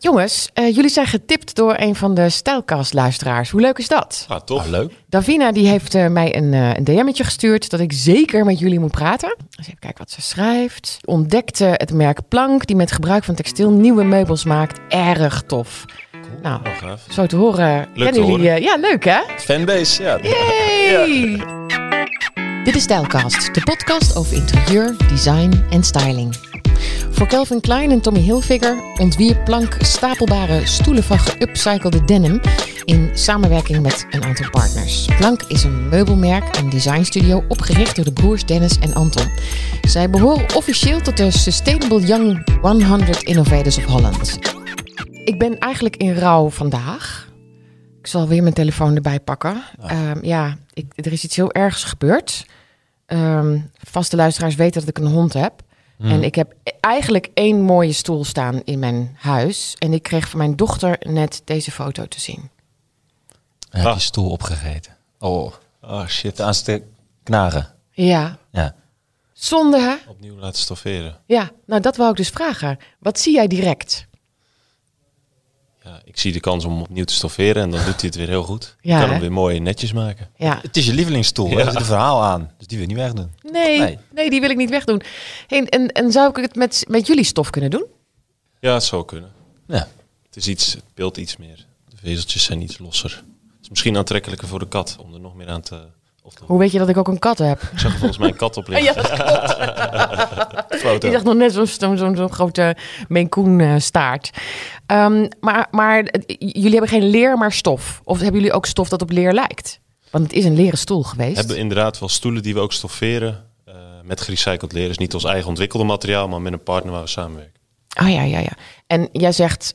Jongens, eh, jullie zijn getipt door een van de Stijlkast-luisteraars. Hoe leuk is dat? Ah, tof. Ah, leuk. Davina die heeft eh, mij een, eh, een DM'tje gestuurd dat ik zeker met jullie moet praten. Dus even kijken wat ze schrijft. Ontdekte het merk Plank die met gebruik van textiel nieuwe meubels maakt. Erg tof. Nou, Oh, gaaf. zo te horen. Leuk te kennen jullie, horen. ja, leuk hè? Fanbase, ja. Yay! Dit is Stijlcast, de podcast over interieur, design en styling. Voor Calvin Klein en Tommy Hilfiger ontwierp Plank stapelbare stoelen van geupcyclede denim in samenwerking met een aantal partners. Plank is een meubelmerk en designstudio opgericht door de broers Dennis en Anton. Zij behoren officieel tot de Sustainable Young 100 Innovators of Holland. Ik ben eigenlijk in rouw vandaag. Ik zal weer mijn telefoon erbij pakken. Ehm, ja, ik, er is iets heel ergs gebeurd. Ehm, vaste luisteraars weten dat ik een hond heb. En ik heb eigenlijk één mooie stoel staan in mijn huis. En ik kreeg van mijn dochter net deze foto te zien. Hij heeft Ah. die stoel opgegeten. Oh, Ah, shit. aan te knagen. Ja, Ja. zonde hè? Opnieuw laten stofferen. Ja, nou dat wou ik dus vragen. Wat zie jij direct? Ja, ik zie de kans om opnieuw te stofferen en dan doet hij het weer heel goed. Ja, ik kan hè? hem weer mooi netjes maken. Ja. Het is je lievelingsstoel. Ja. Er zit een verhaal aan. Dus die wil je niet wegdoen. Nee, nee, Nee. die wil ik niet wegdoen. Hey, en, en zou ik het met, met jullie stof kunnen doen? Ja, het zou kunnen. Ja. Het is iets, het beeld iets meer. De vezeltjes zijn iets losser. Het is misschien aantrekkelijker voor de kat om er nog meer aan te... Of te Hoe weet je dat ik ook een kat heb? ik zag volgens mij een kat op liggen. Ja. Foto. Ik dacht nog net zo'n zo'n zo'n zo'n grote Maine eh, staart. Ehm, maar maar eh, jullie hebben geen leer, maar stof. Of hebben jullie ook stof dat op leer lijkt? Want het is een leren stoel We geweest. hebben inderdaad wel stoelen die we ook stofferen eh, met gerecycled leer. Dus niet ons eigen ontwikkelde materiaal, maar met een partner waar we samenwerken. Ah ja, ja, ja. En jij zegt,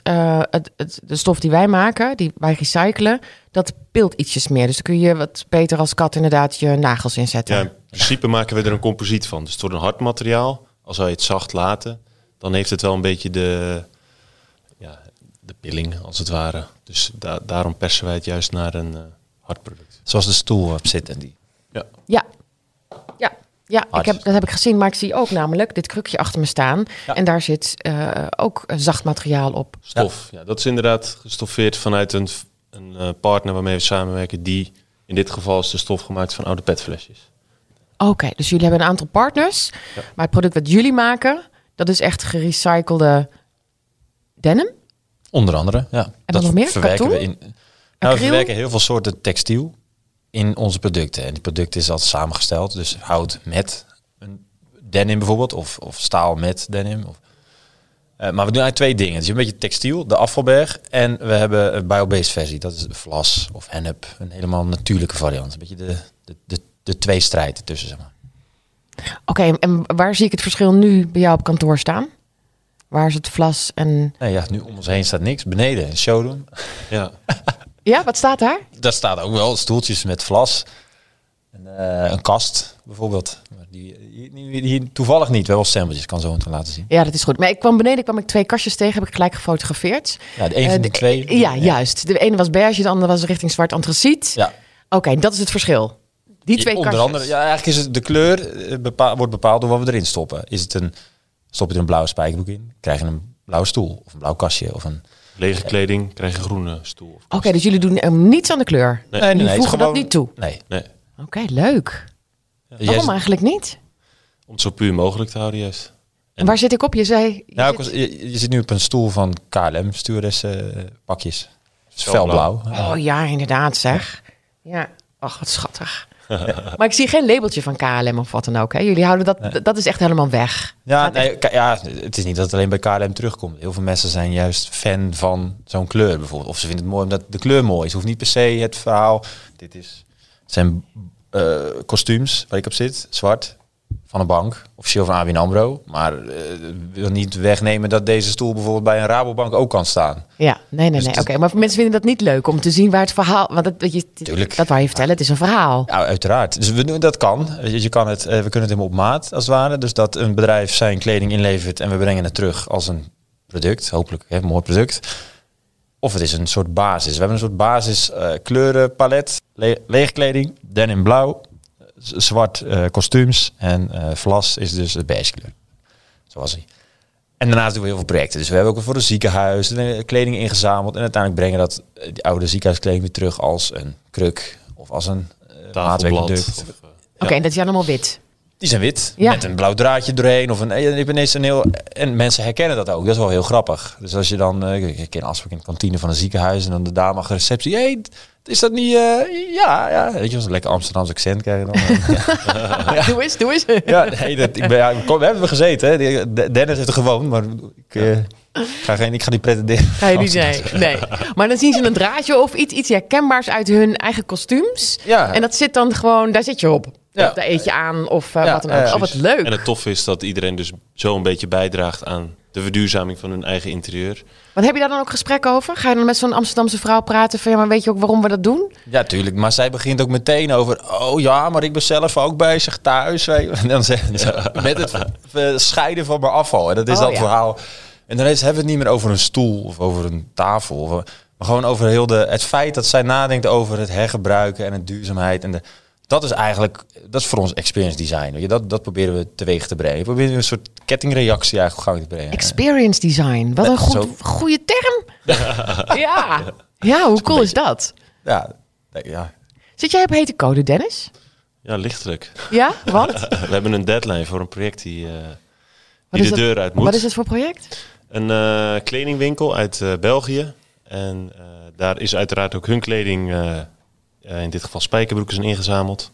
het, het, de stof die wij maken, die wij recyclen, dat pilt ietsjes meer. Dus dan kun je wat beter als kat inderdaad je nagels inzetten. Ja, in principe maken we er een composiet van. Dus het wordt een hard materiaal. Als wij het zacht laten, dan heeft het wel een beetje de, ja, de pilling, als het ware. Dus da- daarom persen wij het juist naar een eh, hard product. Zoals de stoel op zit en die. Ja, Ja, ja, ja ik heb, dat heb ik gezien. Maar ik zie ook namelijk dit krukje achter me staan. Ja. En daar zit eh, ook zacht materiaal op. stof. Ja. dat is inderdaad gestoffeerd vanuit een, een eh, partner waarmee we samenwerken. Die, in dit geval is de stof gemaakt van oude petflesjes. Oké, dus jullie hebben een aantal partners. Maar het product wat jullie maken, dat is echt gerecyclede denim. Onder andere, ja. dan nog meer? verwerken we in. Nou, we verwerken heel veel soorten textiel in onze producten. En die product is altijd samengesteld. Dus hout met een denim bijvoorbeeld. Of, of staal met denim. Of, Eh, maar we doen eigenlijk twee dingen. Het is een beetje textiel, de afvalberg. En we hebben een biobased versie. Dat is vlas of hennep. Een helemaal natuurlijke variant. Een beetje de, de, de, de twee strijd ertussen, zeg maar. Oké, en waar zie ik het verschil nu bij jou op kantoor staan? Waar is het vlas en... Nee, ja, nu om ons heen staat niks. Beneden een showroom. Ja, Ja, wat staat daar? Daar staat ook wel stoeltjes met vlas. En, eh, een kast bijvoorbeeld. Maar Die, hier, hier toevallig niet. Wel sampletjes, kan zo meteen laten zien. Ja, dat is goed. Maar ik kwam beneden, kwam ik twee kastjes tegen, heb ik gelijk gefotografeerd. Ja, de een Eh, van de de- twee. Ja, juist. De ene was beige, de andere was richting zwart antraciet. Ja, Oké, dat is het verschil. Die twee onder kastjes. andere. Ja, eigenlijk is het de kleur eh, wordt bepaald door wat we erin stoppen. Is het een stop je er een blauwe spijkerbroek in, krijg je een blauwe stoel of een blauw kastje of een. lege kleding, krijg je een groene stoel. of Oké, dus jullie doen eh, niets aan de kleur. Nee. nee, is voegen dat niet toe. Nee. Nee, Oké, leuk. Waarom eigenlijk niet? om het zo puur mogelijk te houden juist. En waar zit ik op? Je zei... je Nou, ik zit- was- je, je zit nu op een stoel van KLM, stewardess eh, pakjes. Felblauw. Oh ja, inderdaad zeg. Ja, ach wat schattig. maar ik zie geen labeltje van KLM of wat dan ook. Hè? Jullie houden dat, dat is echt helemaal weg. Ja, nee, ja, het is niet dat het alleen bij KLM terugkomt. Heel veel mensen zijn juist fan van zo'n kleur bijvoorbeeld. Of ze vinden het mooi omdat de kleur mooi is. Hoeft niet per se het verhaal. Dit is, het zijn eh, kostuums waar ik op zit, zwart, van een bank. Officieel van ABN AMRO. Maar eh, wil niet wegnemen dat deze stoel bijvoorbeeld bij een Rabobank ook kan staan. Ja, nee, nee, Dus nee. Oké, maar mensen vinden dat niet leuk om te zien waar het verhaal... Want dat, dat, je, Tuurlijk. dat wou je vertellen, het is een verhaal. Ja, uiteraard. Dus we doen, dat kan. Je, kan het, eh, we kunnen het helemaal op maat als het ware. Dus dat een bedrijf zijn kleding inlevert en we brengen het terug als een product. Hopelijk hè, een mooi product. Of het is een soort basis. We hebben een soort basis eh, kleurenpalet. Le leegkleding, denim blauw, zwart eh, kostuums en eh vlas is dus de beige kleur. Zoals hij. En daarnaast doen we heel veel projecten. Dus we hebben ook voor een ziekenhuis eh, kleding ingezameld. En uiteindelijk brengen dat die oude ziekenhuiskleding weer terug als een kruk of als een uh, Tafelblad. maatwerkproduct. of, Oké, dat is allemaal wit. Die zijn wit, Ja. met een blauw draadje doorheen. Of een, ik ben een heel, en mensen herkennen dat ook. Dat is wel heel grappig. Dus als je dan, eh, ik- ik ken afspraak in de kantine van een ziekenhuis en dan de dame achter de receptie. hey, is dat niet, eh, ja, ja. Weet je, zo'n lekker Amsterdamse accent krijg je dan. Doe eens, doe eens. ja, nee, dat, ik ben, ja, kom- we hebben gezeten. Hè. Dennis heeft er gewoond, maar ik, eh, ga, geen, ik ga niet pretenderen. Ga je niet nee. nee. Maar dan zien ze een draadje of iets, iets herkenbaars uit hun eigen kostuums. Ja. En dat zit dan gewoon, daar zit je op. Ja. Of daar eet je aan of eh, Ja, wat dan ja, ook. ja, oh, wat leuk. En het toffe is dat iedereen dus zo een beetje bijdraagt aan de verduurzaming van hun eigen interieur. Wat heb je daar dan ook gesprek over? Ga je dan met zo'n Amsterdamse vrouw praten van ja, maar weet je ook waarom we dat doen? Ja, tuurlijk. Maar zij begint ook meteen over... Oh ja, maar ik ben zelf ook bezig thuis. En dan zeggen ze... Met het scheiden van mijn afval. En dat is Oh, dat ja. verhaal. En dan is- hebben we het niet meer over een stoel of over een tafel. Maar gewoon over heel de, het feit dat zij nadenkt over het hergebruiken en het duurzaamheid. En de, dat is eigenlijk... Dat is voor ons experience design. Je. Dat, dat proberen we teweeg te brengen. We proberen een soort kettingreactie eigenlijk op gang te brengen. Experience design. Wat een goed, goede term. ja. ja, hoe cool is dat? Ja, ja. Zit jij op hete code, Dennis? Ja, lichtelijk. Ja, want? We hebben een deadline voor een project die, eh, Wat die de deur uit moet. Wat is het voor project? Een eh, kledingwinkel uit eh, België. En eh, daar is uiteraard ook hun kleding, in dit geval spijkerbroeken, zijn ingezameld.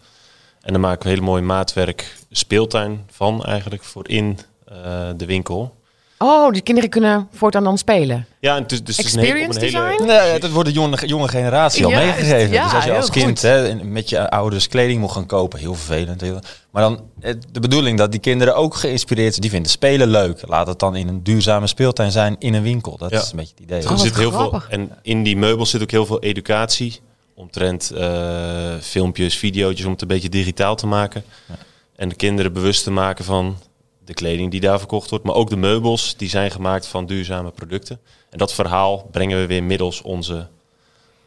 En dan maken we hele mooie maatwerk speeltuin van eigenlijk voor in eh, de winkel. Oh, de kinderen kunnen voortaan dan spelen. Ja, en dus, dus het is een hele- op Experience een hele, design? Nee, dat wordt de jonge, jonge generatie al meegegeven. ja, dus als je als kind hè, met je ouders kleding moet gaan kopen, heel vervelend. heel- Maar dan eh, de bedoeling dat die kinderen ook geïnspireerd zijn. Die vinden spelen leuk. Laat het dan in een duurzame speeltuin zijn in een winkel. Dat Ja. is een beetje het idee. Oh, er zit heel veel, en in die meubels zit ook heel veel educatie. Omtrent eh, filmpjes, video's om het een beetje digitaal te maken. En de kinderen bewust te maken van de kleding die daar verkocht wordt. Maar ook de meubels die zijn gemaakt van duurzame producten. En dat verhaal brengen we weer middels onze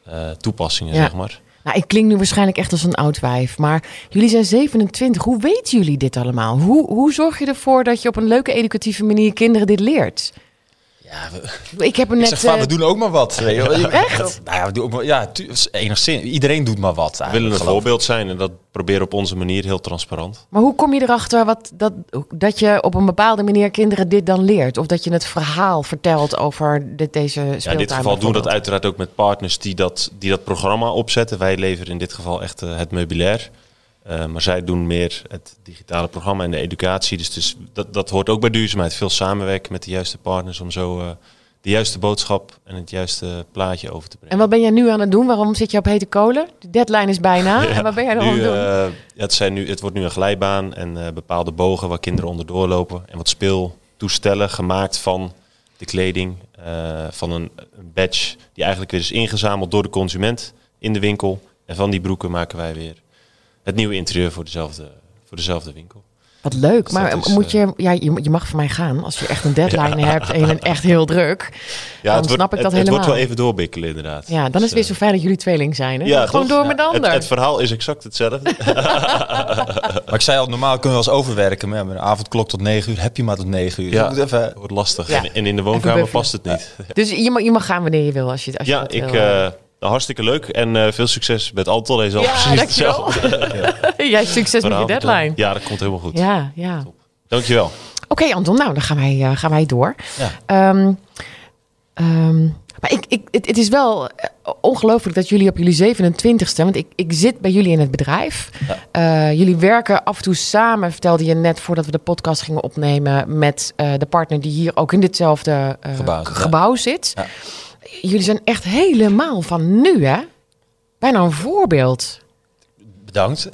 eh, toepassingen, Ja. zeg maar. Nou, ik klink nu waarschijnlijk echt als een oud wijf. Maar jullie zijn 27. Hoe weten jullie dit allemaal? Hoe, hoe zorg je ervoor dat je op een leuke, educatieve manier kinderen dit leert? Ja, we, Ik heb er ik net... zeg vaak, eh, we doen ook maar wat. weet je wel. Je- Echt? Nou ja, we doen ook maar, ja, tu- enigszins. Iedereen doet maar wat. We willen een geloof voorbeeld zijn en dat proberen op onze manier heel transparant. Maar hoe kom je erachter wat, dat, dat je op een bepaalde manier kinderen dit dan leert? Of dat je het verhaal vertelt over dit, deze speeltuin Ja, in dit geval doen we dat uiteraard ook met partners die dat, die dat programma opzetten. Wij leveren in dit geval echt eh, het meubilair. Eh, maar zij doen meer het digitale programma en de educatie. Dus, dus dat, dat hoort ook bij duurzaamheid. Veel samenwerken met de juiste partners om zo eh, de juiste boodschap en het juiste plaatje over te brengen. En wat ben jij nu aan het doen? Waarom zit je op hete kolen? De deadline is bijna. En wat ben jij dan aan nu, het doen? eh, ja, het, zijn nu, het wordt nu een glijbaan en eh, bepaalde bogen waar kinderen onder doorlopen. En wat speeltoestellen gemaakt van de kleding. eh, van een, een badge die eigenlijk weer is ingezameld door de consument in de winkel. En van die broeken maken wij weer het nieuwe interieur voor dezelfde, voor dezelfde winkel. Wat leuk. Dus Maar is, moet je, ja, je, je mag van mij gaan als je echt een deadline hebt en je bent echt heel druk. Ja, Dan snap ik dat het, het wordt helemaal. wel even doorbikkelen inderdaad. Ja, dan is Dus, het weer eh, zo fijn dat jullie tweeling zijn. Hè? ja, Gewoon toch? door met de Het, ander. het verhaal is exact hetzelfde. Maar ik zei al, normaal kunnen we wel eens overwerken. Maar ja, met een avondklok tot 9 uur heb je maar tot 9 uur. Ja. Even, Het wordt lastig. Ja. En, en in de woonkamer past het niet. Dus je mag, je mag gaan wanneer je wil. Als je, als je Ja, dat ik, wil. Eh, hartstikke leuk. En eh, veel succes met Anton. Hij ja, precies dankjewel. hetzelfde. Jij succes met je deadline. Ja, dat komt helemaal goed. Ja, ja. Dankjewel. Oké, Anton, nou, dan gaan wij, eh, gaan wij door. Ja. Ehm, ehm, maar ik, ik, het, het is wel eh, ongelooflijk dat jullie op jullie 27ste, want ik, ik zit bij jullie in het bedrijf. Jullie werken af en toe samen, vertelde je net voordat we de podcast gingen opnemen, met de partner die hier ook in ditzelfde Gebouw ja. gebouw zit. Ja. Jullie zijn echt helemaal van nu, hè? Bijna een voorbeeld. Bedankt.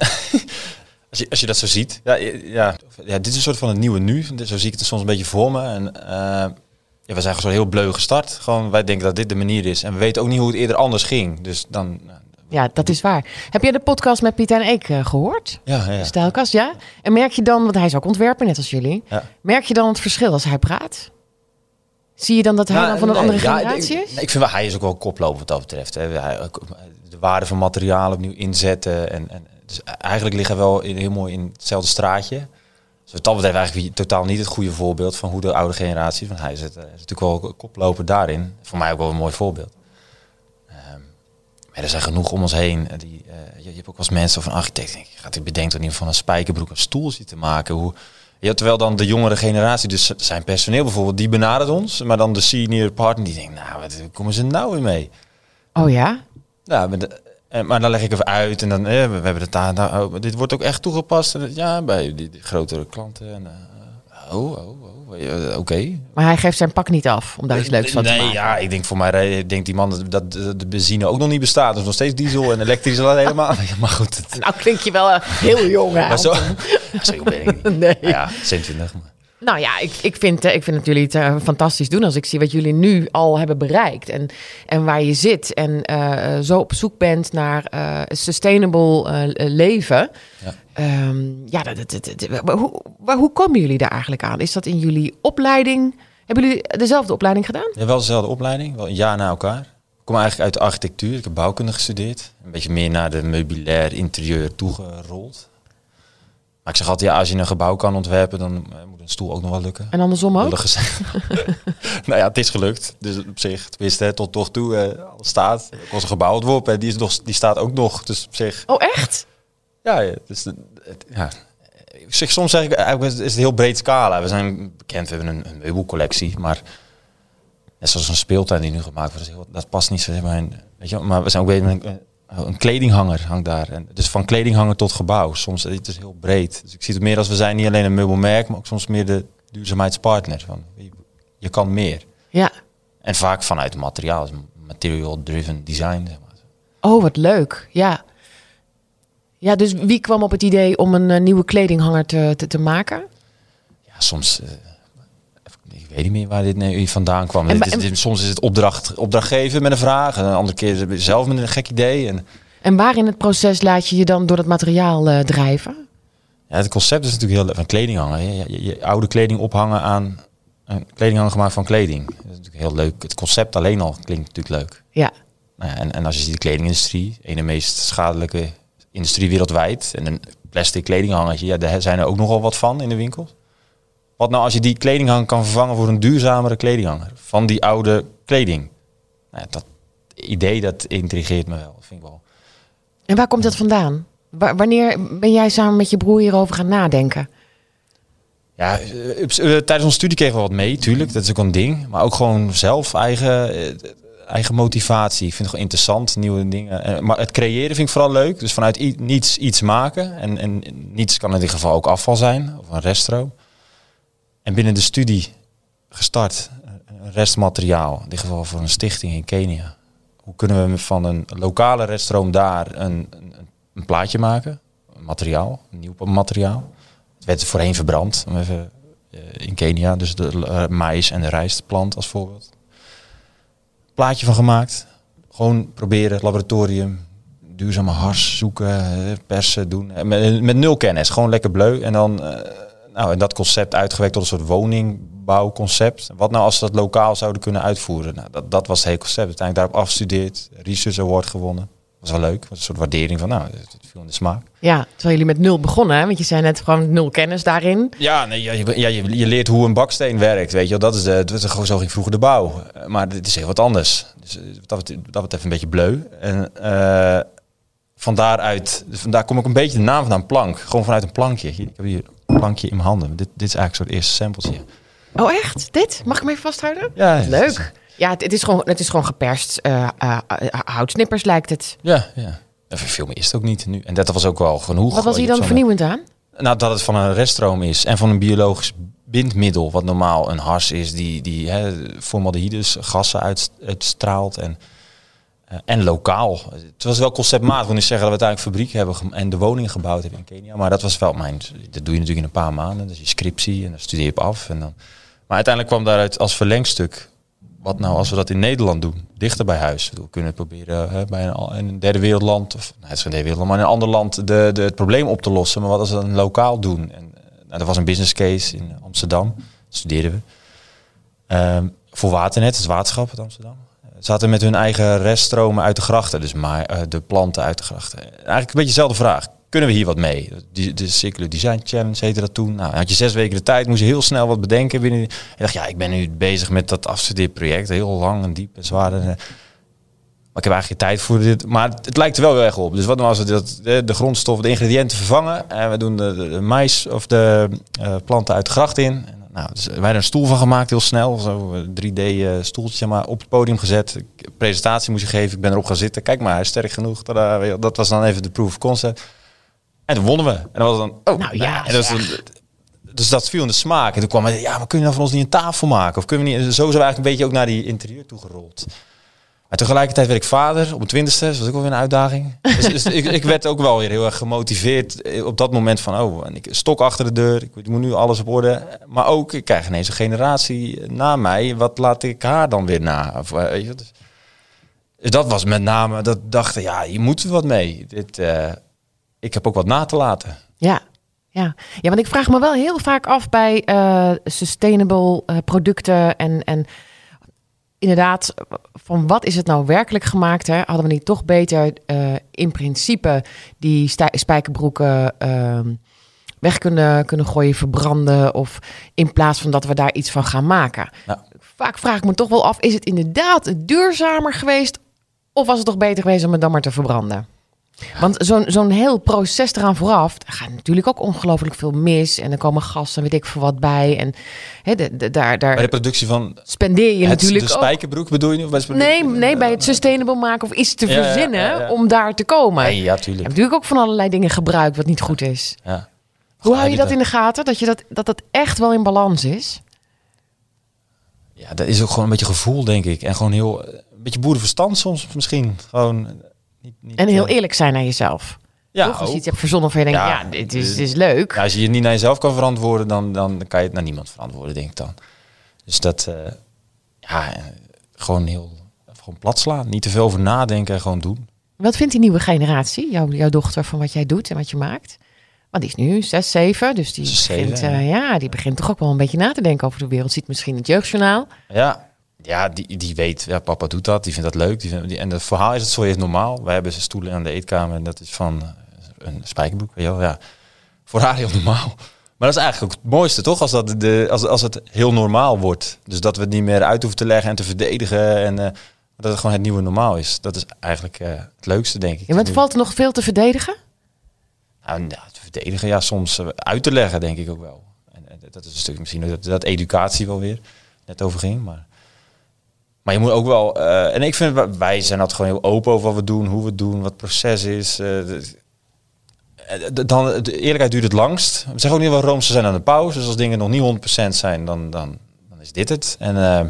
als, je, als je dat zo ziet. Ja, ja, ja, dit is een soort van het nieuwe nu. Zo zie ik het soms een beetje voor me. En, eh, ja, we zijn gewoon heel bleu gestart. Gewoon, wij denken dat dit de manier is. En we weten ook niet hoe het eerder anders ging. Dus dan... nou, Ja, dat is waar. Heb jij de podcast met Piet en Eek eh, gehoord? Ja, ja. Stijlkast, ja. En merk je dan, want hij is ook ontwerper, net als jullie. Ja. Merk je dan het verschil als hij praat? Zie je dan dat hij Nou, dan van een nee, andere ja, generatie ik, is? nee, ik vind wel, hij is ook wel koploper wat dat betreft. Hè. De waarde van materiaal opnieuw inzetten. En, en, dus eigenlijk liggen we wel in, heel mooi in hetzelfde straatje. Dus wat dat betreft eigenlijk totaal niet het goede voorbeeld van hoe de oude generatie, want hij is, het, eh, is natuurlijk wel koploper daarin. Voor mij ook wel een mooi voorbeeld. Ehm, maar er zijn genoeg om ons heen. eh, Die, eh, je, je hebt ook als mensen of een architect, denk ik, gaat hij bedenkt in ieder geval een spijkerbroek een stoel zitten maken. Hoe, ja, terwijl dan de jongere generatie, dus zijn personeel bijvoorbeeld, die benadert ons. Maar dan de senior partner die denkt, nou, wat komen ze nou weer mee? Oh ja? Ja, maar, de- eh, maar dan leg ik even uit en dan, eh, we, we hebben het daar, daar oh, dit wordt ook echt toegepast. En, ja, bij die, die grotere klanten. En, eh, oh, oh, oh, oké. Maar hij geeft zijn pak niet af om daar iets leuks van te nee, maken. ja, ik denk voor mij, denkt die man dat, dat de benzine ook nog niet bestaat. Dus nog steeds diesel en elektrisch al helemaal. maar goed, het, Nou klink je wel eh, heel jong hè, maar zo, ben ik niet. Nee. Nou ja, 26. Maar. Nou ja, ik, ik, vind, eh, ik vind dat jullie het eh, fantastisch doen als ik zie wat jullie nu al hebben bereikt. En, en waar je zit en eh, zo op zoek bent naar eh, sustainable leven. Ja. Ehm, ja, dat, dat, dat- dat- maar hoe, waar, hoe komen jullie daar eigenlijk aan? Is dat in jullie opleiding? Hebben jullie dezelfde opleiding gedaan? Ja, wel dezelfde opleiding, wel een jaar na elkaar. Ik kom eigenlijk uit de architectuur. Ik heb bouwkunde gestudeerd. Een beetje meer naar de meubilair interieur toegerold. Maar ik zeg altijd, ja, als je een gebouw kan ontwerpen, dan eh, moet een stoel ook nog wel lukken. En andersom ook? Nou ja, het is gelukt. Dus op zich, tenminste, hè, tot toch toe, alles staat. Een gebouw ontworpen en die, is nog, die staat ook nog. Dus op zich, Oh echt? ja, ja, dus, het, ja. Ik zeg, soms zeg ik, eigenlijk is het een heel breed scala. We zijn bekend, we hebben een, een meubelcollectie, maar net zoals een speeltuin die nu gemaakt wordt, dat, is heel, dat past niet zo in mijn, weet je, maar we zijn ook bezig met een, een kledinghanger hangt daar. En dus van kledinghanger tot gebouw. Soms het is heel breed. Dus ik zie het meer als we zijn niet alleen een meubelmerk, maar ook soms meer de duurzaamheidspartner. Van, je, je kan meer. Ja. En vaak vanuit materiaal, dus material driven design. Zeg maar. Oh, wat leuk. Ja. Ja, dus wie kwam op het idee om een eh, nieuwe kledinghanger te, te, te maken? Ja, soms. eh, ik weet niet meer waar dit nu vandaan kwam. En Dit bij- is- dit- soms is het opdracht, opdrachtgever met een vraag. En een andere keer zelf met een gek idee. En En waar in het proces laat je je dan door het materiaal eh, drijven? ja, het concept is natuurlijk heel leuk. Van kledinghanger. Je, je, je oude kleding ophangen aan een kledinghanger gemaakt van kleding. Dat is natuurlijk heel leuk. Het concept alleen al klinkt natuurlijk leuk. Ja. Nou ja, en, en als je ziet de kledingindustrie, een van de meest schadelijke industrie wereldwijd. En een plastic kledinghangertje, ja, daar zijn er ook nogal wat van in de winkels. Wat nou als je die kledinghanger kan vervangen voor een duurzamere kledinghanger van die oude kleding? Nou, dat idee dat intrigeert me wel, vind ik wel. En waar komt dat vandaan? Wa- wanneer ben jij samen met je broer hierover gaan nadenken? Ja, eh, eh, tijdens onze studie kregen we wat mee, tuurlijk. Dat is ook een ding. Maar ook gewoon zelf, eigen, eh, eigen motivatie. Ik vind het gewoon interessant, nieuwe dingen. Maar het creëren vind ik vooral leuk. Dus vanuit niets iets maken. En, en niets kan in dit geval ook afval zijn, of een reststroom. En binnen de studie gestart, eh, restmateriaal. In dit geval voor een stichting in Kenia. Hoe kunnen we van een lokale reststroom daar een, een, een plaatje maken? Een materiaal, een nieuw materiaal. Het werd voorheen verbrand, om even, eh, in Kenia. Dus de eh, mais en de rijstplant als voorbeeld. Plaatje van gemaakt. Gewoon proberen, laboratorium, duurzame hars zoeken, persen doen. Met, nul kennis, gewoon lekker bleu. En dan nou, en dat concept uitgewerkt tot een soort woningbouwconcept. Wat nou als we dat lokaal zouden kunnen uitvoeren? Nou, dat, dat was het hele concept. Uiteindelijk daarop afgestudeerd, Research Award gewonnen. was wel leuk. was een soort waardering van, nou, het viel in de smaak. Ja, terwijl jullie met nul begonnen, hè? want je zei net gewoon nul kennis daarin. Ja, nee, ja, je, ja, je, je leert hoe een baksteen werkt, weet je wel. Dat is de, dat is gewoon zo ging vroeger de bouw. Maar dit is heel wat anders. Dus eh, dat, dat betreft een beetje bleu. En eh van daaruit, dus vandaar kom ik een beetje de naam van een plank. Gewoon vanuit een plankje. Ik heb hier plankje in mijn handen. Dit, dit is eigenlijk een soort eerste sampletje. Oh echt? Dit? Mag ik hem even vasthouden? Ja, Leuk. Ja, het, het is gewoon, het is gewoon geperst eh, eh, eh, houtsnippers lijkt het. Ja, ja. En veel meer is het ook niet nu. En dat was ook wel genoeg. Wat was hier dan Zo'n- vernieuwend aan? Nou, dat het van een reststroom is en van een biologisch bindmiddel, wat normaal een hars is die, die hè, formaldehydes, gassen uit, uitstraalt en, eh, en lokaal. Het was wel conceptmatig, ik wil zeggen dat we uiteindelijk fabriek hebben en de woningen gebouwd hebben in Kenia, maar dat was wel mijn, dat doe je natuurlijk in een paar maanden, dus je scriptie en dan studeer je op af. En dan, maar uiteindelijk kwam daaruit als verlengstuk, wat nou als we dat in Nederland doen, dichter bij huis. We kunnen proberen hè, bij een, in een derde wereldland, of nou, het is geen derde wereldland, maar in een ander land de, de, het probleem op te lossen. Maar wat als we dan lokaal doen? En, eh, nou, er was een business case in Amsterdam, dat studeerden we. Ehm, voor Waternet, het waterschap uit Amsterdam. Eh, Zaten met hun eigen reststromen uit de grachten, dus maar, eh, de planten uit de grachten. Eigenlijk een beetje dezelfde vraag. kunnen we hier wat mee? De Circular Design Challenge heette dat toen. Nou, had je zes weken de tijd, moest je heel snel wat bedenken. Binnen, ik dacht, ja, ik ben nu bezig met dat afstudeerproject. Heel lang en diep en zwaar. En, eh, maar ik heb eigenlijk geen tijd voor dit. Maar het, lijkt er wel heel erg op. Dus wat nou als we dat, de, de grondstoffen, de ingrediënten vervangen. En we doen de, de, mais of de planten uit de gracht in. Nou, dus wij hebben een stoel van gemaakt heel snel. Zo 3D uh, stoeltje maar op het podium gezet. Ik, presentatie moest je geven. Ik ben erop gaan zitten. Kijk maar, hij is sterk genoeg. Tada, dat was dan even de proof of concept. En toen wonnen we. En dat was dan... Oh, nou ja. En dat was een, dus dat viel in de smaak. En toen kwam hij, ja, maar kun je dan van ons niet een tafel maken? Of kunnen we niet... Zo zijn we eigenlijk een beetje ook naar die interieur toe gerold. Maar tegelijkertijd werd ik vader op mijn twintigste. Dat was ook wel weer een uitdaging. dus, dus ik, ik, werd ook wel weer heel erg gemotiveerd op dat moment van... oh, en ik stok achter de deur. Ik moet nu alles op orde. Maar ook, ik krijg ineens een generatie na mij. Wat laat ik haar dan weer na? Of, weet je, dus, dus dat was met name, dat dachten, ja, je moet er wat mee. Dit, uh, ik heb ook wat na te laten. Ja, ja. ja want ik vraag me wel heel vaak af bij sustainable producten en... en inderdaad, van wat is het nou werkelijk gemaakt? Hè? Hadden we niet toch beter uh, in principe die spijkerbroeken uh, weg kunnen, kunnen gooien, verbranden? Of in plaats van dat we daar iets van gaan maken? Ja. Vaak vraag ik me toch wel af, is het inderdaad duurzamer geweest? Of was het toch beter geweest om het dan maar te verbranden? Want zo'n zo'n heel proces eraan vooraf, er gaat natuurlijk ook ongelooflijk veel mis. En er komen gassen en weet ik veel wat bij. En de, de, daar, daar bij de productie van spendeer je het, natuurlijk de spijkerbroek ook. bedoel je? Of bij nee, nee, bij het sustainable maken of iets te ja, verzinnen ja, ja, om daar te komen. Ja, tuurlijk. Je hebt natuurlijk ook van allerlei dingen gebruikt wat niet goed is. Ja. Hoe hou je dat in de gaten? Dat, je dat, dat dat echt wel in balans is? Ja, dat is ook gewoon een beetje gevoel, denk ik. En gewoon heel, een beetje boerenverstand soms misschien. Gewoon niet, niet, en heel eerlijk zijn naar jezelf. Ja, Toch? Als je iets hebt verzonnen van je denkt, ja, ja dit, is, dit is leuk. Ja, als je je niet naar jezelf kan verantwoorden, dan, dan kan je het naar niemand verantwoorden, denk ik dan. Dus dat, uh, ja, gewoon heel, gewoon plat slaan. Niet te veel over nadenken en gewoon doen. Wat vindt die nieuwe generatie, jouw, jouw dochter, van wat jij doet en wat je maakt? Want die is nu 6, 7, dus die, begint, uh, ja, die begint toch ook wel een beetje na te denken over de wereld. Ziet misschien het jeugdjournaal. Ja, ja, die, die weet, ja, papa doet dat, die vindt dat leuk. Die vindt, die, en het verhaal is het zo is normaal. Wij hebben ze stoelen aan de eetkamer en dat is van een spijkerbroek, weet je wel, ja. Voor haar heel normaal. Maar dat is eigenlijk ook het mooiste, toch? Als, dat de, als, als het heel normaal wordt. Dus dat we het niet meer uit hoeven te leggen en te verdedigen. En uh, dat het gewoon het nieuwe normaal is. Dat is eigenlijk uh, het leukste, denk ik. Ja, want valt er nog veel te verdedigen? Nou, ja, te verdedigen, ja, soms uh, uit te leggen, denk ik ook wel. En, en dat is een stuk misschien dat, dat educatie wel weer net over ging. Maar maar je moet ook wel, uh, en ik vind, wij zijn altijd gewoon heel open over wat we doen, hoe we het doen, wat het proces is. Uh, dan, de eerlijkheid duurt het langst. We zeggen ook niet wel zijn aan de pauze. Dus als dingen nog niet 100% zijn, dan, dan, dan is dit het. En uh,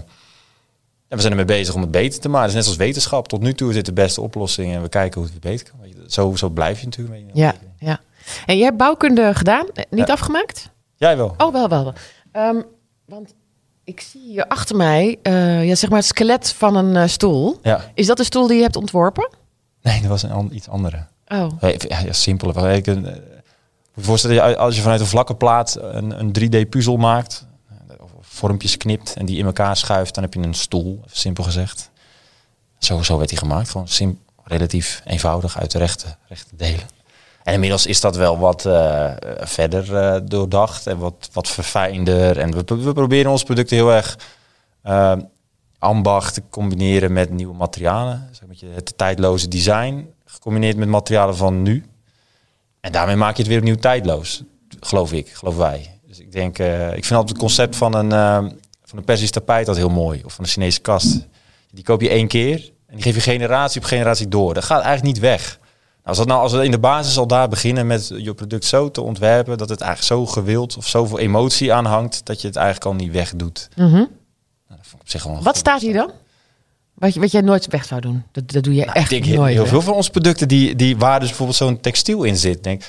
we zijn ermee bezig om het beter te maken. Dus net als wetenschap. Tot nu toe is dit de beste oplossing en we kijken hoe het beter kan. Zo, zo blijf je natuurlijk. Ja, ja. En jij hebt bouwkunde gedaan, niet ja. afgemaakt? Jij wel. Oh, wel, wel. Um, want ik zie hier achter mij, uh, ja, zeg maar het skelet van een uh, stoel. Ja. Is dat de stoel die je hebt ontworpen? Nee, dat was een iets andere. Oh. Ja, ja simpel. Ik voorstellen, als je vanuit een vlakke plaat een, een 3D-puzzel maakt, of vormpjes knipt en die in elkaar schuift, dan heb je een stoel, simpel gezegd. Zo, zo werd die gemaakt, gewoon sim relatief eenvoudig uit de rechte, rechte delen. En inmiddels is dat wel wat uh, verder uh, doordacht en wat, wat verfijnder. En we, we proberen ons producten heel erg uh, ambacht te combineren met nieuwe materialen. Zeg het tijdloze design gecombineerd met materialen van nu. En daarmee maak je het weer opnieuw tijdloos, geloof ik, geloof wij. Dus ik denk, ik vind altijd het concept van een, van een Persisch tapijt dat heel mooi. Of van een Chinese kast. Die koop je één keer en die geef je generatie op generatie door. Dat gaat eigenlijk niet weg. Als, dat nou, als we in de basis al daar beginnen met je product zo te ontwerpen, dat het eigenlijk zo gewild of zoveel emotie aanhangt, dat je het eigenlijk al niet wegdoet. Mm -hmm. nou, dat Wat staat hier dan? Wat, wat jij nooit weg zou doen. Dat, dat doe je nou, echt ik nooit. Heel, weg. veel van onze producten die, die waar dus bijvoorbeeld zo'n textiel in zit, denk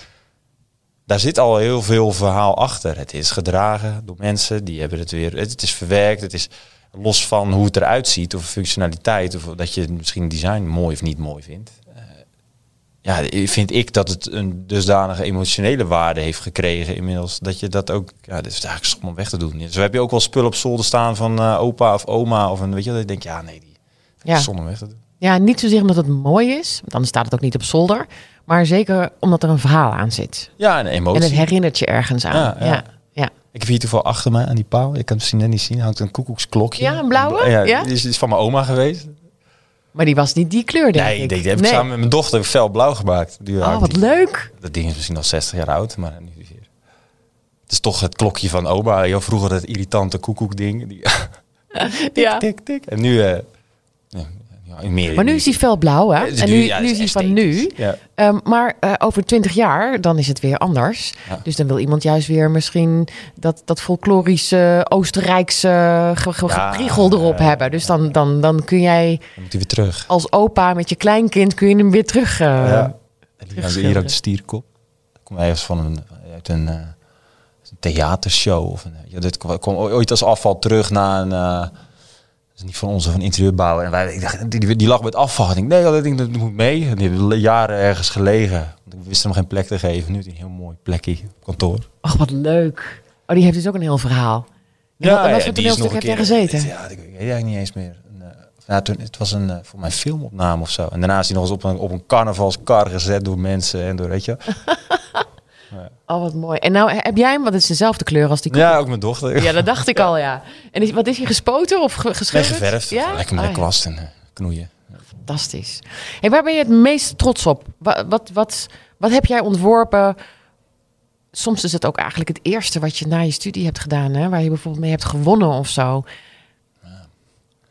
daar zit al heel veel verhaal achter. Het is gedragen door mensen, die hebben het weer, het is verwerkt, het is los van hoe het eruit ziet of functionaliteit of dat je misschien design mooi of niet mooi vindt ja, vind ik dat het een dusdanige emotionele waarde heeft gekregen inmiddels. Dat je dat ook, ja, dat is eigenlijk stom om weg te doen. Zo heb je ook wel spullen op zolder staan van uh, opa of oma of een, weet je, dat je denkt, ja, nee, die, Ja. Zonder weg te doen. Ja, niet zozeer omdat het mooi is, want dan staat het ook niet op zolder. Maar zeker omdat er een verhaal aan zit. Ja, en emotie. En het herinnert je ergens aan. Ja, Ja, ja. ja. ja. Ik heb hier toevallig achter mij aan die paal. Ik kan het misschien net niet zien. Hangt een koekoeksklokje. Ja, een blauwe? Ja, Ja? Die is, die is van mijn oma geweest. Maar die was niet die kleur, denk Nee, ik. die, die heb ik Nee. samen met mijn dochter fel blauw gemaakt. Die Oh, wat leuk. Dat ding is misschien al 60 jaar oud, maar niet zozeer. Het is toch het klokje van oma. Heel vroeger het irritante koekoekding. Die, Ja. tik, tik. En nu... eh ja, ja, meer, Maar nu is hij felblauw, hè? Het is En nu- nu, ja, nu het is hij van nu. Ja. Ehm, maar eh, over twintig jaar, dan is het weer anders. Ja. Dus dan wil iemand juist weer misschien dat, dat folklorische Oostenrijkse gepriegel erop ja, hebben. Dus dan, dan, dan kun jij Dan moet hij weer terug. als opa met je kleinkind kun je hem weer terug. eh, ja. Hier ook de stierkop. Dat komt ergens van een, uit een, eh, een theatershow. Of een, ja, dit kwam kwam ooit als afval terug na een... is niet van onze van interieurbouw. En wij, ik dacht, die, die, lag met afval. Ik denk, nee, dat ding dat moet mee. En die hebben jaren ergens gelegen. Want ik wist hem geen plek te geven. Nu hij een heel mooi plekje op kantoor. Oh, wat leuk. Oh, die heeft dus ook een heel verhaal. En wat, en wat voor is toneelstuk heb jij gezeten? Ja, ik weet eigenlijk niet eens meer. Een, eh, nou, toen, het was een, eh, voor mijn filmopname of zo. En daarna is hij nog eens op een, op een carnavalskar gezet door mensen en door, weet je. Oh, wat mooi. En nou heb jij hem, want het is dezelfde kleur als die Ja, ook mijn dochter. Ja, dat dacht ik al, ja. En is, wat is hij gespoten of ge- Nee, geschilderd? geverfd. Ja? Lekker met Ah, kwast en eh, knoeien. Fantastisch. Hey, waar ben je het meest trots op? Wat, wat, wat, wat heb jij ontworpen? Soms is het ook eigenlijk het eerste wat je na je studie hebt gedaan, hè? waar je bijvoorbeeld mee hebt gewonnen of zo.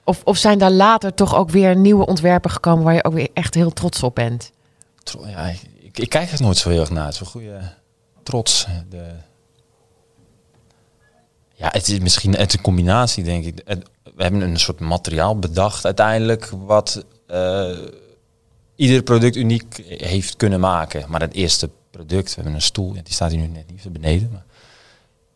Of, of zijn daar later toch ook weer nieuwe ontwerpen gekomen waar je ook weer echt heel trots op bent? Ja, ik, ik kijk er nooit zo heel erg naar. Het is een goede trots. De... Ja, het is misschien het een combinatie, denk ik. Het- We hebben een soort materiaal bedacht uiteindelijk, wat eh, ieder product uniek heeft kunnen maken. Maar het eerste product, we hebben een stoel, die staat hier nu net niet beneden. Maar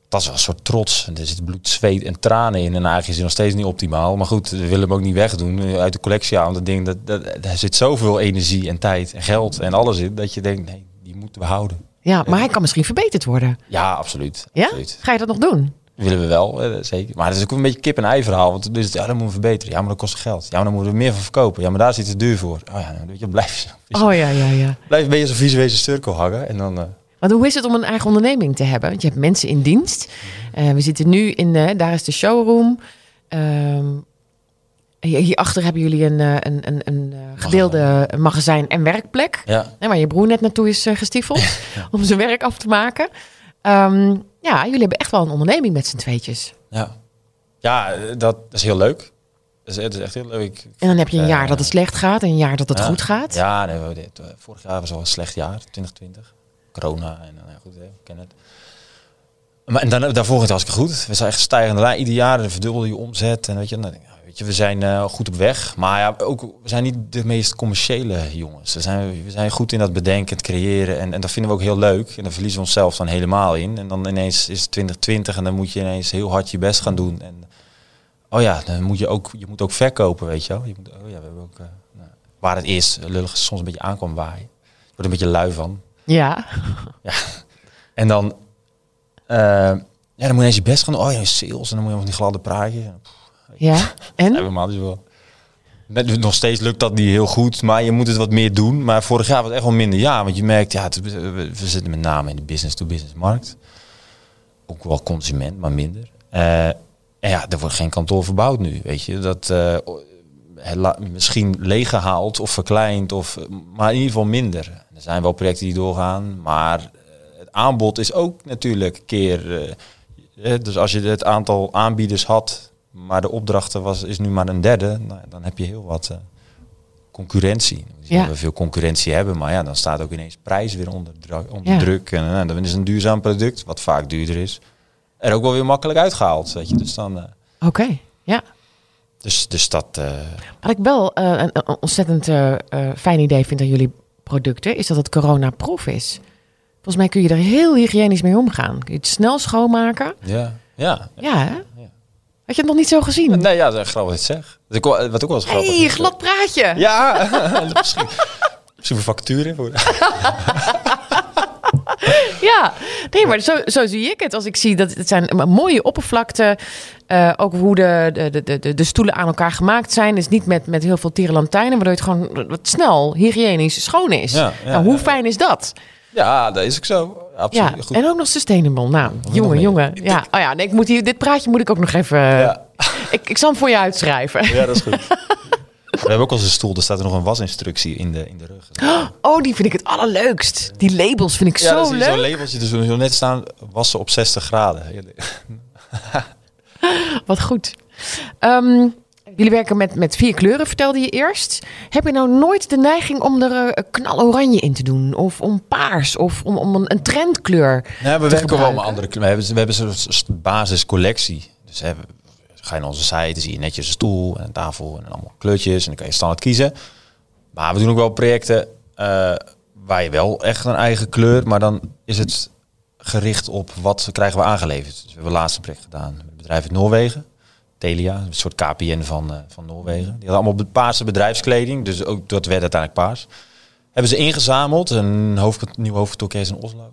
dat is wel een soort trots. Er zit bloed, zweet en tranen in. En eigenlijk is hij nog steeds niet optimaal. Maar goed, we willen hem ook niet wegdoen. Uit de collectie aan dat ding. Dat, dat, daar zit zoveel energie en tijd en geld en alles in. Dat je denkt, nee, die moeten we houden. Ja, maar hij kan misschien verbeterd worden. Ja, absoluut. Ja? absoluut. Ga je dat nog doen? Willen we wel, eh, zeker. Maar het is ook een beetje kip en ei verhaal. Want dus, ja, dat moeten we verbeteren. Ja, maar dat kost geld. Ja, maar dan moeten we er meer van verkopen. Ja, maar daar is het te duur voor. Oh ja, nou, weet je, blijf, Oh ja, ja, ja. blijf een beetje zo'n visuele cirkel hangen. En dan... eh, Want hoe is het om een eigen onderneming te hebben? Want je hebt mensen in dienst. Eh, we zitten nu in, de, daar is de showroom. Ehm, hierachter hebben jullie een, eh, een, een, een eh, gedeelde magazijn en werkplek. ja, waar je broer net naartoe is eh, gestiefeld om zijn werk af te maken. Ehm, ja, jullie hebben echt wel een onderneming met z'n tweetjes. ja. ja, dat is heel leuk. Dat is, het is echt heel leuk. En dan heb je een jaar dat het slecht gaat en een jaar dat het ja. goed gaat. Ja, nee, vorig jaar was al een slecht jaar, 2020. Corona en dan ja, goed, hè, we kennen het. Maar en dan, daarvoor ging het hartstikke goed. We zijn echt stijgende lijn. Ieder jaar verdubbelde je omzet. En weet je, dan denk ik, weet je we zijn eh, goed op weg. Maar ja, ook, we zijn niet de meest commerciële jongens. We zijn, we zijn goed in dat bedenken, het creëren. En, en dat vinden we ook heel leuk. En dan verliezen we onszelf dan helemaal in. En dan ineens is het 2020 en dan moet je ineens heel hard je best gaan doen. En oh ja, dan moet je ook, je moet ook verkopen, weet je wel. Je moet, oh ja, we hebben ook... eh, nou, waar het eerst lullig soms een beetje aankwam waaien. Ik word een beetje lui van. Ja. En dan, eh, ja, dan moet je eens je best gaan doen. Oh ja, sales. En dan moet je van die gladde praatjes. Ja. En? Helemaal niet wel. Net, nog steeds lukt dat niet heel goed, maar je moet het wat meer doen. Maar vorig jaar was het echt wel minder. Ja, want je merkt, ja, het, we, zitten met name in de business-to-business markt. Ook wel consument, maar minder. Eh, en ja, er wordt geen kantoor verbouwd nu, weet je. Dat eh, misschien leeggehaald of verkleind, of, maar in ieder geval minder. Er zijn wel projecten die doorgaan, maar eh, het aanbod is ook natuurlijk een keer... dus als je het aantal aanbieders had, maar de opdrachten was, is nu maar een derde, nou, dan heb je heel wat eh, concurrentie. We zien Ja. we veel concurrentie hebben, maar ja, dan staat ook ineens prijs weer onder, dra- onder Ja. druk. En eh, dan is een duurzaam product, wat vaak duurder is, er ook wel weer makkelijk uitgehaald. Weet je. Dus, dan, eh, Oké. Ja. dus, dus dat... Wat ik wel een, een ontzettend fijn idee vind aan jullie producten, is dat het corona-proof is. Volgens mij kun je er heel hygiënisch mee omgaan. Kun je het snel schoonmaken. ja, ja. Ja, hè? Had je het nog niet zo gezien? Nee, ja, dat is grappig wat je zegt. Dat ik wel- Wat ook wel eens grappig hey, is. glad praatje. Ja, misschien, factuur in voor. Ja, nee, maar zo, zo zie ik het. Als ik zie dat het zijn mooie oppervlakte. eh ook hoe de, de, de, de, de stoelen aan elkaar gemaakt zijn. Is niet met, met heel veel tirelantijnen, waardoor het gewoon wat snel, hygiënisch, schoon is. Ja, ja, nou, hoe ja, fijn is dat? Ja, dat is ook zo. Absoluut. Ja, Goed. en ook nog sustainable. Nou, jongen, jongen. Ja, oh ja, nee, ik moet hier, dit praatje moet ik ook nog even... Ja. Ik, ik zal hem voor je uitschrijven. ja, dat is goed. We hebben ook al een stoel, er staat er nog een wasinstructie in de, in de rug. Oh, die vind ik het allerleukst. Die labels vind ik Ja, zo je zo'n leuk. labeltje dus zo net staan, wassen op 60 graden. Wat goed. Ehm, jullie werken met, met vier kleuren, vertelde je eerst. Heb je nou nooit de neiging om er eh, knaloranje in te doen? Of om paars? Of om, om een, een trendkleur? Nee, we werken wel met andere kleuren. We hebben, we hebben s- basiscollectie. Dus we- ga je naar onze site, dan zie je netjes een stoel en een tafel en allemaal kleurtjes. En dan kan je standaard kiezen. Maar we doen ook wel projecten eh, waar je wel echt een eigen kleur, maar dan is het gericht op wat krijgen we aangeleverd. Dus we hebben laatst een project gedaan met een bedrijf uit Noorwegen. Telia, een soort KPN van, eh, van Noorwegen. Die hadden allemaal paarse bedrijfskleding, dus ook dat werd uiteindelijk paars. Hebben ze ingezameld, een hoofd, nieuw hoofdkantoor in Oslo.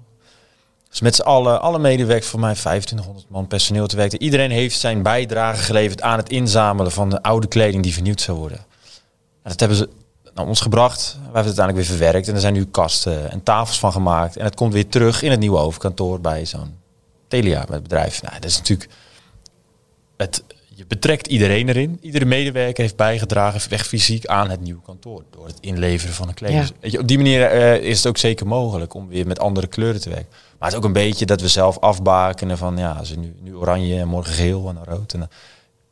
Dus met z'n allen, alle medewerkers, voor mij 2500 man personeel te werken. Iedereen heeft zijn bijdrage geleverd aan het inzamelen van de oude kleding die vernieuwd zou worden. En dat hebben ze naar ons gebracht. We hebben het uiteindelijk weer verwerkt. En er zijn nu kasten en tafels van gemaakt. En het komt weer terug in het nieuwe hoofdkantoor bij zo'n Telia, het bedrijf. Nou, dat is natuurlijk... Het, je betrekt iedereen erin. Iedere medewerker heeft bijgedragen, echt fysiek, aan het nieuwe kantoor. Door het inleveren van een kleding. Ja. Je, op die manier eh, is het ook zeker mogelijk om weer met andere kleuren te werken. Maar het is ook een beetje dat we zelf afbakenen van... ja, we nu, nu oranje en morgen geel en dan rood. En dan,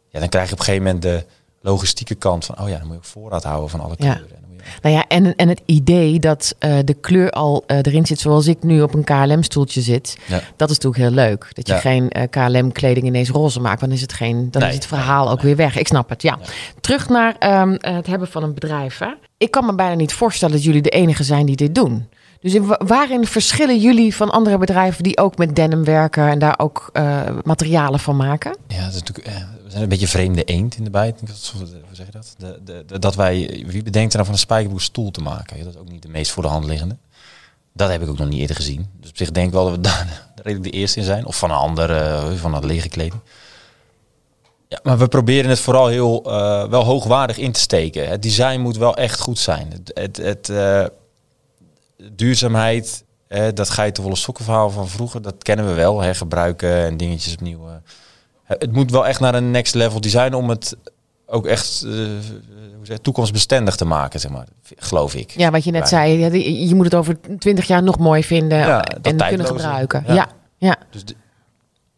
ja, dan krijg je op een gegeven moment de logistieke kant van... oh ja, dan moet je ook voorraad houden van alle Ja. kleuren. Je- Nou ja, en, en het idee dat eh, de kleur al eh, erin zit zoals ik nu op een KLM-stoeltje zit. Ja. Dat is natuurlijk heel leuk. Dat je Ja. geen eh, KLM-kleding ineens roze maakt. Dan is het, geen, dan Nee, is het verhaal ook weer weg. Ik snap het, ja. Ja. Terug naar ehm, het hebben van een bedrijf. Hè? Ik kan me bijna niet voorstellen dat jullie de enige zijn die dit doen. Dus in, wa- waarin verschillen jullie van andere bedrijven die ook met denim werken en daar ook materialen van maken? Ja, dat is natuurlijk, we zijn een beetje vreemde eend in de bijt. Hoe zeg je dat? De, de, dat wij, wie bedenkt er nou van een spijkerboer stoel te maken? Dat is ook niet de meest voor de hand liggende. Dat heb ik ook nog niet eerder gezien. Dus op zich denk ik wel dat we daar de eerste in zijn. Of van een ander, eh, van een lege kleding. Ja, maar we proberen het vooral heel eh, wel hoogwaardig in te steken. Het design moet wel echt goed zijn. Het, het, het, eh, duurzaamheid, eh, dat een sokkenverhaal van vroeger. Dat kennen we wel, hergebruiken en dingetjes opnieuw. Het moet wel echt naar een next level design om het ook echt eh, hoe zeg, toekomstbestendig te maken, zeg maar. Geloof ik. Ja, wat je net zei, je moet het over twintig jaar nog mooi vinden Ja, en kunnen gebruiken. Ja. Ja, ja. Dus de-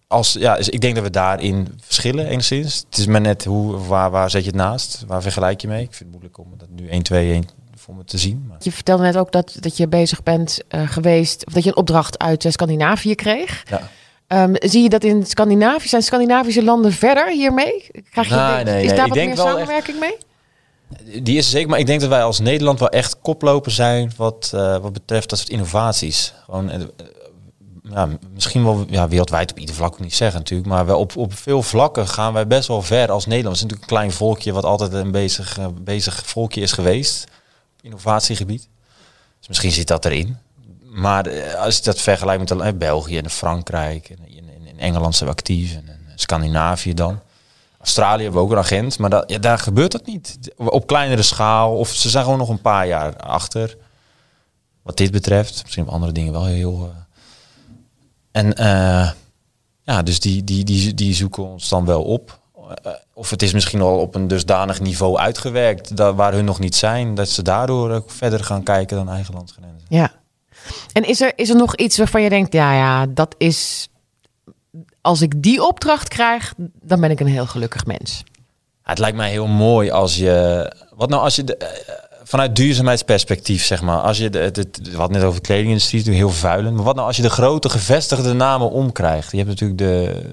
als, ja, dus ik denk dat we daarin verschillen enigszins. Het is maar net hoe, waar, waar zet je het naast? Waar vergelijk je mee? Ik vind het moeilijk om dat nu 1, 2, 1 voor me te zien. Maar Je vertelde net ook dat, dat je bezig bent eh, geweest, of dat je een opdracht uit eh, Scandinavië kreeg. ja. Ehm, zie je dat in Scandinavië, zijn Scandinavische landen verder hiermee? Krijg je, Nee, nee, is nee. daar wat meer echt- samenwerking mee? Die is er zeker, maar ik denk dat wij als Nederland wel echt koploper zijn wat, eh, wat betreft dat soort innovaties. Gewoon, eh, eh, ja, misschien wel ja, wereldwijd op ieder vlak niet zeggen natuurlijk, maar wel op, op veel vlakken gaan wij best wel ver als Nederland. Het is natuurlijk een klein volkje wat altijd een bezig, bezig volkje is geweest op innovatiegebied. Dus misschien zit dat erin. Maar eh, als je dat vergelijkt met eh, België en Frankrijk en in, in, Engeland zijn we actief en, Scandinavië dan. Australië hebben we ook een agent, maar dat, ja, daar gebeurt dat niet. Op kleinere schaal, of ze zijn gewoon nog een paar jaar achter. Wat dit betreft. Misschien andere dingen wel heel... eh. En ja, dus die, die, die, die zoeken ons dan wel op. Of het is misschien al op een dusdanig niveau uitgewerkt, dat, waar hun nog niet zijn, dat ze daardoor ook verder gaan kijken dan eigen landsgrenzen. Ja. En is er, is er nog iets waarvan je denkt, ja, ja, dat is. Als ik die opdracht krijg, dan ben ik een heel gelukkig mens. Het lijkt mij heel mooi als je. Wat nou als je. Eh, vanuit duurzaamheidsperspectief, zeg maar. Als je. Het- het- we hadden net over de kledingindustrie, natuurlijk heel vervuilend. Maar wat nou als je de grote gevestigde namen omkrijgt? Je hebt natuurlijk de. eh,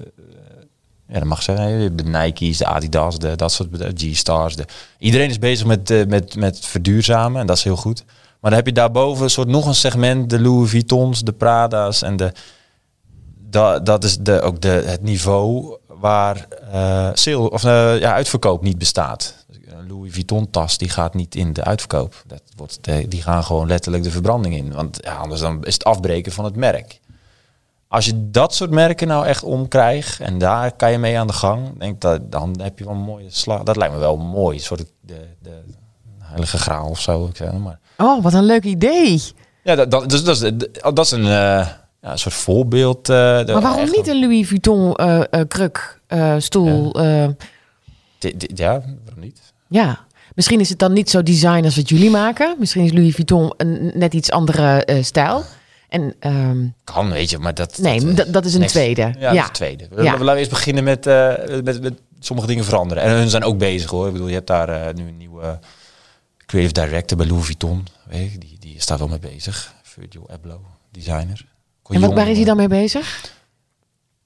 Ja, dat mag zeggen. De Nike's, de Adidas, de, dat soort G-Stars. De, iedereen is bezig met, eh, met, met verduurzamen en dat is heel goed. Maar dan heb je daarboven een soort nog een segment, de Louis Vuittons, de Prada's en de, dat, is de, ook de, het niveau waar eh sale, of, eh, ja, uitverkoop niet bestaat. Een Louis Vuitton tas die gaat niet in de uitverkoop. Dat wordt die gaan gewoon letterlijk de verbranding in. Want ja, anders dan is het afbreken van het merk. als je dat soort merken nou echt omkrijgt en daar kan je mee aan de gang, denk dat dan heb je wel een mooie slag. Dat lijkt me wel mooi, een soort de, de heilige graal of zo. Ik zeg maar. Oh, wat een leuk idee. Ja, dat, dat, dus, dat, is, dat is een, eh, ja, een soort voorbeeld. eh, Maar waarom echt niet een Louis Vuitton eh, eh, kruk, eh, stoel? eh, di- Ja, waarom niet? ja. Misschien is het dan niet zo design als wat jullie maken. Misschien is Louis Vuitton een net iets andere eh, stijl. En ehm, Kan, weet je, maar dat... nee, dat, eh, dat, dat is een next- tweede. Ja, Ja, dat is het tweede. We, Ja. we laten eerst beginnen met, eh, met, met sommige dingen veranderen. En hun zijn ook bezig hoor. Ik bedoel, je hebt daar eh, nu een nieuwe creative director bij Louis Vuitton. Weet je, die, die is daar wel mee bezig. Virgil Abloh, designer. En wat, waar is hij dan mee bezig?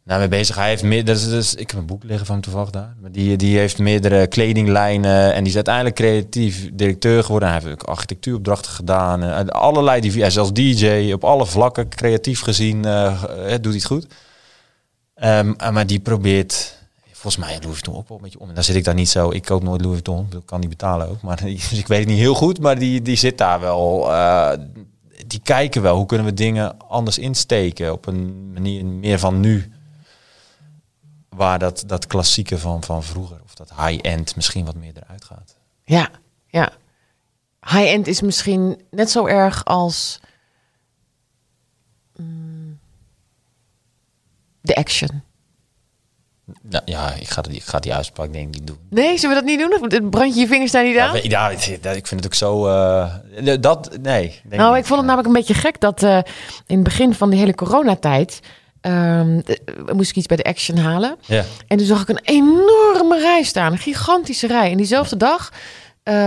Nou, mee bezig. Hij heeft meer. Dat is, dat is- ik heb een boek liggen van hem toevallig daar. Maar die, die heeft meerdere kledinglijnen. En die is uiteindelijk creatief directeur geworden. Hij heeft ook architectuuropdrachten gedaan. En allerlei. Die, zelfs DJ op alle vlakken. Creatief gezien eh, eh, doet hij het goed. Ehm, eh, maar die probeert. Volgens mij Louis Vuitton ook wel een beetje om. En daar zit ik daar niet zo. Ik koop nooit Louis Vuitton. Ik kan niet betalen ook. Maar dus ik weet het niet heel goed. Maar die, die zit daar wel. eh, die kijken wel. Hoe kunnen we dingen anders insteken. Op een manier meer van nu waar dat, dat klassieke van, van vroeger, of dat high-end misschien wat meer eruit gaat. Ja, ja. High-end is misschien net zo erg als mm, de action. Nou, ja, ik ga, die, ik ga die uitspraak denk ik niet doen. Nee, zullen we dat niet doen? Of brand je je vingers daar niet aan? ja, ik vind het ook zo... eh, dat, nee. Denk Nou, ik vond het namelijk een beetje gek dat eh, in het begin van de hele coronatijd eh, moest ik iets bij de Action halen. Ja. En toen zag ik een enorme rij staan, een gigantische rij. En diezelfde dag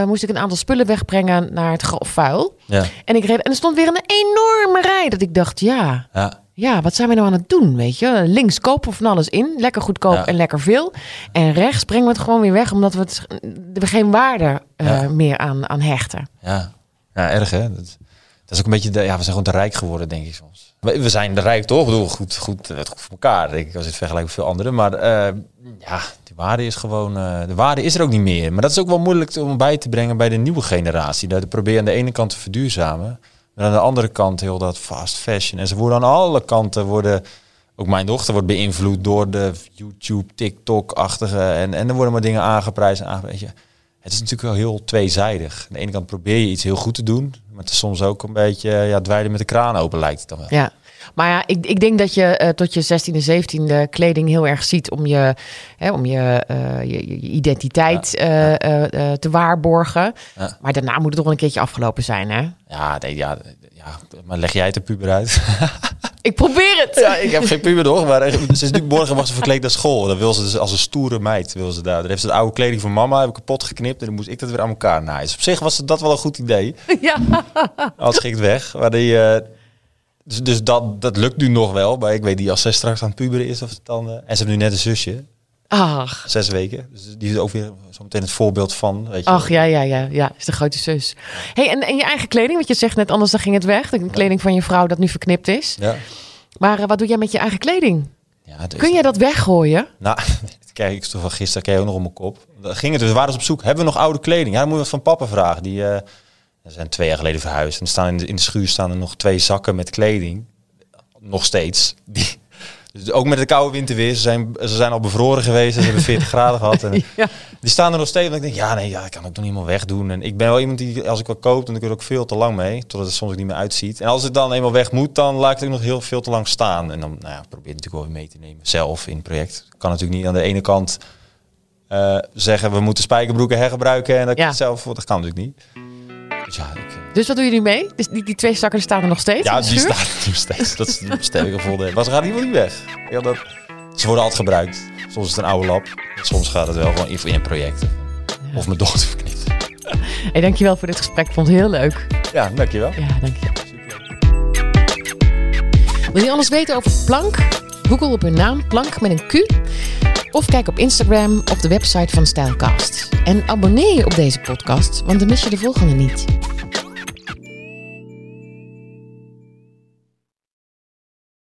moest ik een aantal spullen wegbrengen naar het grof vuil. Ja. En ik reed en er stond weer een enorme rij. Dat ik dacht, ja, Ja. Ja, wat zijn we nou aan het doen? Weet je, links kopen we van alles in, lekker goedkoop Ja. en lekker veel. En rechts brengen we het gewoon weer weg, omdat we het er geen waarde eh, Ja. meer aan, aan hechten. Ja. ja, erg hè. Dat, dat is ook een beetje... De, ja, we zijn gewoon te rijk geworden, denk ik soms. We, we zijn de rijk toch? Ik bedoel, goed, goed, goed voor elkaar. denk Ik als het vergelijk met veel anderen. Maar eh, ja, die waarde is gewoon... eh, de waarde is er ook niet meer. Maar dat is ook wel moeilijk om bij te brengen bij de nieuwe generatie. Dat probeer je aan de ene kant te verduurzamen. Maar aan de andere kant heel dat fast fashion. En ze worden aan alle kanten worden... Ook mijn dochter wordt beïnvloed door de YouTube, TikTok-achtige. En, en er worden maar dingen aangeprijsd en je, Het is natuurlijk wel heel tweezijdig. Aan de ene kant probeer je iets heel goed te doen. Maar het is soms ook een beetje ja, dwijlen met de kraan open lijkt het dan wel. Ja. Maar ja, ik, ik denk dat je eh, tot je 16e, 17e kleding heel erg ziet om je, hè, om je, eh, je, je identiteit eh, te waarborgen. Ja. Maar daarna moet het toch wel een keertje afgelopen zijn, hè? Ja, nee, ja, ja, maar leg jij het de puber uit? Ik probeer het! ja, ik heb geen puber nog, maar is nu morgen was ze verkleed naar school. Dan wil ze dus als een stoere meid wil ze daar. Dan heeft ze de oude kleding van mama heb ik kapot geknipt en dan moest ik dat weer aan elkaar naaien. Dus op zich was dat wel een goed idee. Ja. Als ging het weg. Maar die, eh, dus dus dat, dat lukt nu nog wel. Maar ik weet niet als zij straks aan het puberen is of het dan. eh, en ze heeft nu net een zusje, Ach, zes weken. Dus die is ook weer zometeen het voorbeeld van. Weet je. ach ja, ja, ja, ja. Is de grote zus. Hey, en, en je eigen kleding, want je zegt net anders dan ging het weg. De kleding van je vrouw dat nu verknipt is. Ja. Maar eh, wat doe jij met je eigen kleding? Ja, dus- Kun jij dat weggooien? Nou, kijk, ik stond van gisteren, je ook nog op mijn kop. Dan ging het dus, we waren dus op zoek. Hebben we nog oude kleding? Ja, dan moet je wat van papa vragen. Die uh, zijn twee jaar geleden verhuisd. En staan in de, in de schuur staan er nog twee zakken met kleding. Nog steeds. Die, dus ook met de koude winterweer. Ze zijn, ze zijn al bevroren geweest. Ze hebben 40 graden gehad. En Ja. Die staan er nog steeds. En ik denk, ja, nee, ja, ik kan ook nog niet helemaal wegdoen. En ik ben wel iemand die, als ik wat koop, dan doe ik er ook veel te lang mee. Totdat het soms ook niet meer uitziet. En als het dan eenmaal weg moet, dan laat ik het ook nog heel veel te lang staan. En dan nou ja, probeer het natuurlijk wel weer mee te nemen. Zelf in het project. Ik kan natuurlijk niet aan de ene kant eh, zeggen, we moeten spijkerbroeken hergebruiken. En dat Ja. ik zelf, dat kan natuurlijk niet. Dus ja, ik, eh, Dus wat doe je nu mee? Dus die, die twee zakken staan er nog steeds ja die staat er nog steeds. Dat is de bestelling gevonden. Maar ze gaan helemaal niet weg. Ja, dat, ze worden altijd gebruikt. Soms is het een oude lap. Soms gaat het wel gewoon in, in een project. Of mijn dochter verknipt. Hey, dankjewel voor dit gesprek. Ik vond het heel leuk. Ja, dankjewel. Ja, dankjewel. Wil je alles weten over Plank? Google op hun naam Plank met een Q. Of kijk op Instagram of de website van Stylecast. En abonneer je op deze podcast, want dan mis je de volgende niet.